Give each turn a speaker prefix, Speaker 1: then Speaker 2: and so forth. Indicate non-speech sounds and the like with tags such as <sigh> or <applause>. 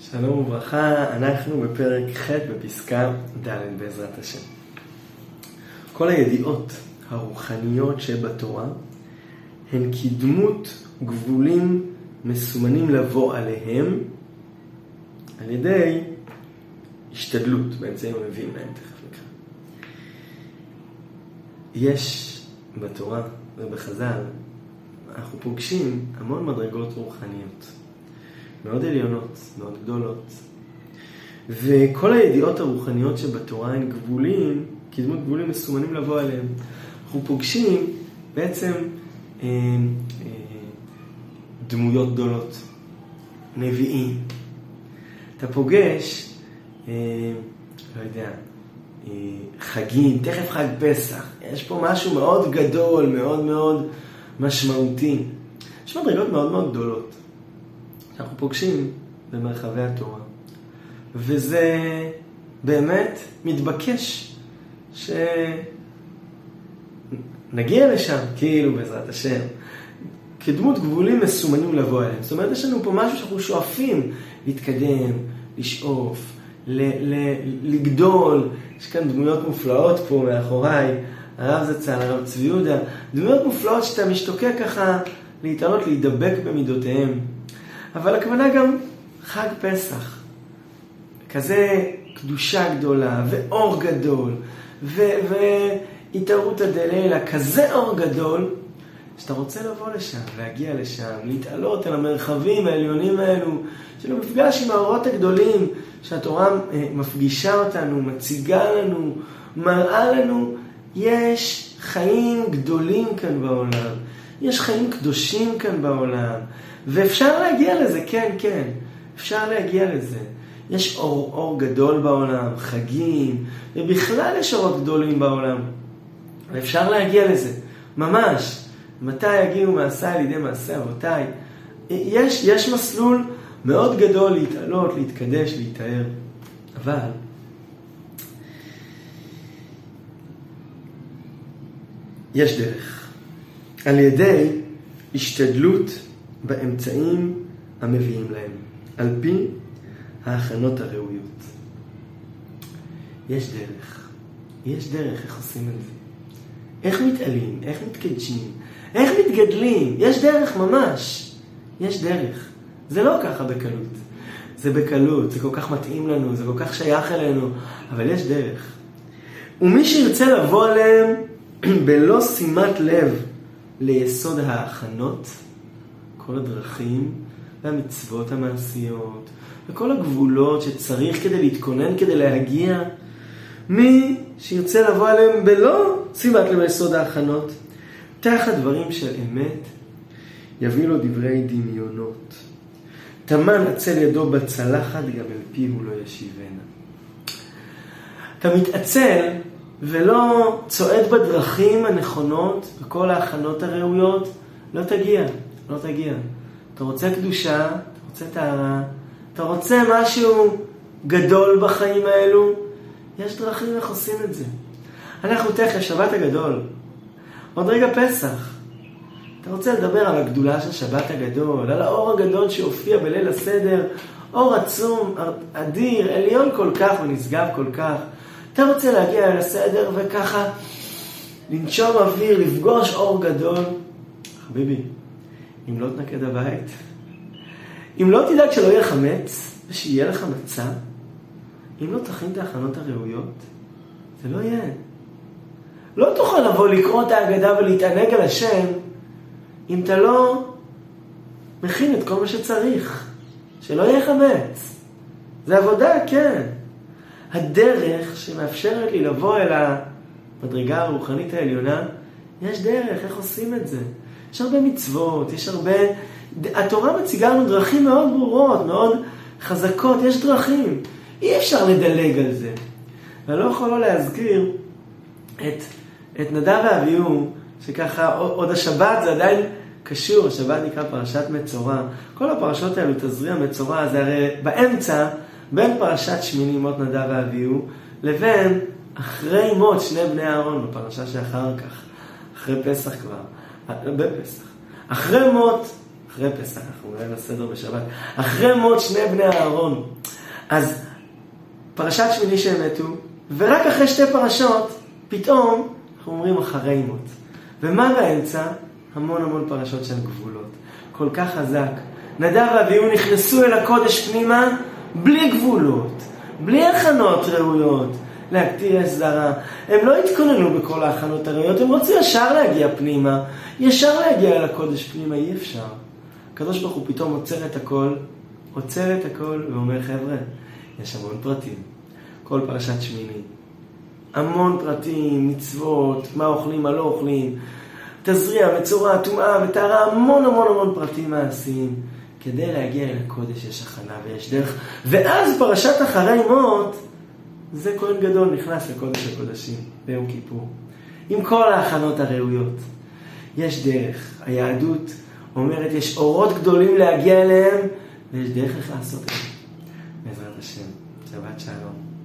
Speaker 1: שלום וברכה, אנחנו בפרק ח' בפסקה ד' בעזרת השם. כל הידיעות הרוחניות שבתורה הן כדמות גבולים מסומנים לבוא עליהם על ידי השתדלות באמצעים המביאים להם, תכף נקרא. יש בתורה ובחז"ל, אנחנו פוגשים המון מדרגות רוחניות. מאוד עליונות, מאוד גדולות. וכל הידיעות הרוחניות שבתורה הן גבולים, כדמות גבולים מסומנים לבוא עליהם. אנחנו פוגשים בעצם אה, אה, דמויות גדולות, נביאים. אתה פוגש, אה, לא יודע, אה, חגים, תכף חג פסח. יש פה משהו מאוד גדול, מאוד מאוד משמעותי. יש מדרגות מאוד מאוד גדולות. שאנחנו פוגשים במרחבי התורה. וזה באמת מתבקש שנגיע לשם, כאילו בעזרת השם, כדמות גבולים מסומנים לבוא אליהם. זאת אומרת, יש לנו פה משהו שאנחנו שואפים להתקדם, לשאוף, ל- ל- לגדול. יש כאן דמויות מופלאות פה מאחוריי, הרב זצ"ל, הרב צבי יהודה, דמויות מופלאות שאתה משתוקק ככה להתעלות, להידבק במידותיהם. אבל הכוונה גם חג פסח. כזה קדושה גדולה, ואור גדול, והתערותא דלילה, כזה אור גדול, שאתה רוצה לבוא לשם, להגיע לשם, להתעלות אל המרחבים העליונים האלו, של המפגש עם האורות הגדולים, שהתורה אה, מפגישה אותנו, מציגה לנו, מראה לנו, יש חיים גדולים כאן בעולם, יש חיים קדושים כאן בעולם. ואפשר להגיע לזה, כן, כן, אפשר להגיע לזה. יש אור, אור גדול בעולם, חגים, ובכלל יש אורות גדולים בעולם. ואפשר להגיע לזה, ממש. מתי יגיעו מעשה על ידי מעשה אבותיי? יש, יש מסלול מאוד גדול להתעלות, להתקדש, להתאר. אבל יש דרך. על ידי השתדלות באמצעים המביאים להם, על פי ההכנות הראויות. יש דרך. יש דרך איך עושים את זה. איך מתעלים, איך מתקדשים, איך מתגדלים. יש דרך ממש. יש דרך. זה לא ככה בקלות. זה בקלות, זה כל כך מתאים לנו, זה כל כך שייך אלינו, אבל יש דרך. ומי שירצה לבוא עליהם <clears throat> בלא שימת לב ליסוד ההכנות, כל הדרכים והמצוות המעשיות וכל הגבולות שצריך כדי להתכונן, כדי להגיע. מי שירצה לבוא עליהם בלא לב ליסוד ההכנות, תחת דברים של אמת, יביא לו דברי דמיונות. טמן עצל ידו בצלחת, גם אל פיו לא ישיבנה. אתה מתעצל ולא צועד בדרכים הנכונות, בכל ההכנות הראויות, לא תגיע. לא תגיע. אתה רוצה קדושה, אתה רוצה טהרה, אתה רוצה משהו גדול בחיים האלו, יש דרכים איך עושים את זה. אנחנו תכף, שבת הגדול, עוד רגע פסח. אתה רוצה לדבר על הגדולה של שבת הגדול, על האור הגדול שהופיע בליל הסדר, אור עצום, אדיר, עליון כל כך ונשגב כל כך. אתה רוצה להגיע אל הסדר וככה לנשום אוויר, לפגוש אור גדול. חביבי, אם לא תנקד הבית, אם לא תדאג שלא יהיה חמץ ושיהיה לך מצה, אם לא תכין את ההכנות הראויות, זה לא יהיה. לא תוכל לבוא לקרוא את ההגדה ולהתענג על השם אם אתה לא מכין את כל מה שצריך. שלא יהיה חמץ. זה עבודה, כן. הדרך שמאפשרת לי לבוא אל המדרגה הרוחנית העליונה, יש דרך, איך עושים את זה. יש הרבה מצוות, יש הרבה... התורה מציגה לנו דרכים מאוד ברורות, מאוד חזקות, יש דרכים. אי אפשר לדלג על זה. ואני לא יכול לא להזכיר את, את נדב ואביהו, שככה עוד השבת זה עדיין קשור, השבת נקרא פרשת מצורע. כל הפרשות האלו, תזריע מצורע, זה הרי באמצע, בין פרשת שמיני מות נדב ואביהו, לבין אחרי מות שני בני אהרון, בפרשה שאחר כך, אחרי פסח כבר, בפסח. אחרי מות אחרי פסח, אנחנו נראה בסדר בשבת, אחרי מות שני בני אהרון. אז פרשת שמיני שהם מתו, ורק אחרי שתי פרשות, פתאום אנחנו אומרים אחרי מות. ומה באמצע? המון המון פרשות שהן גבולות. כל כך חזק. נדב ואביהו נכנסו אל הקודש פנימה בלי גבולות, בלי הכנות ראויות להקטיר זרה. הם לא התכוננו בכל ההכנות הראויות, הם רוצים ישר להגיע פנימה, ישר להגיע אל הקודש פנימה, אי אפשר. הקדוש ברוך הוא פתאום עוצר את הכל, עוצר את הכל ואומר, חבר'ה, יש המון פרטים. כל פרשת שמיני. המון פרטים, מצוות, מה אוכלים, מה לא אוכלים, תזריע, מצורע, טומאה וטהרה, המון המון המון פרטים מעשיים. כדי להגיע אל הקודש יש הכנה ויש דרך. ואז פרשת אחרי מות, זה כהן גדול נכנס לקודש הקודשים ביום כיפור. עם כל ההכנות הראויות. יש דרך. היהדות אומרת, יש אורות גדולים להגיע אליהם, ויש דרך איך לעשות את זה. בעזרת השם. שבת שלום.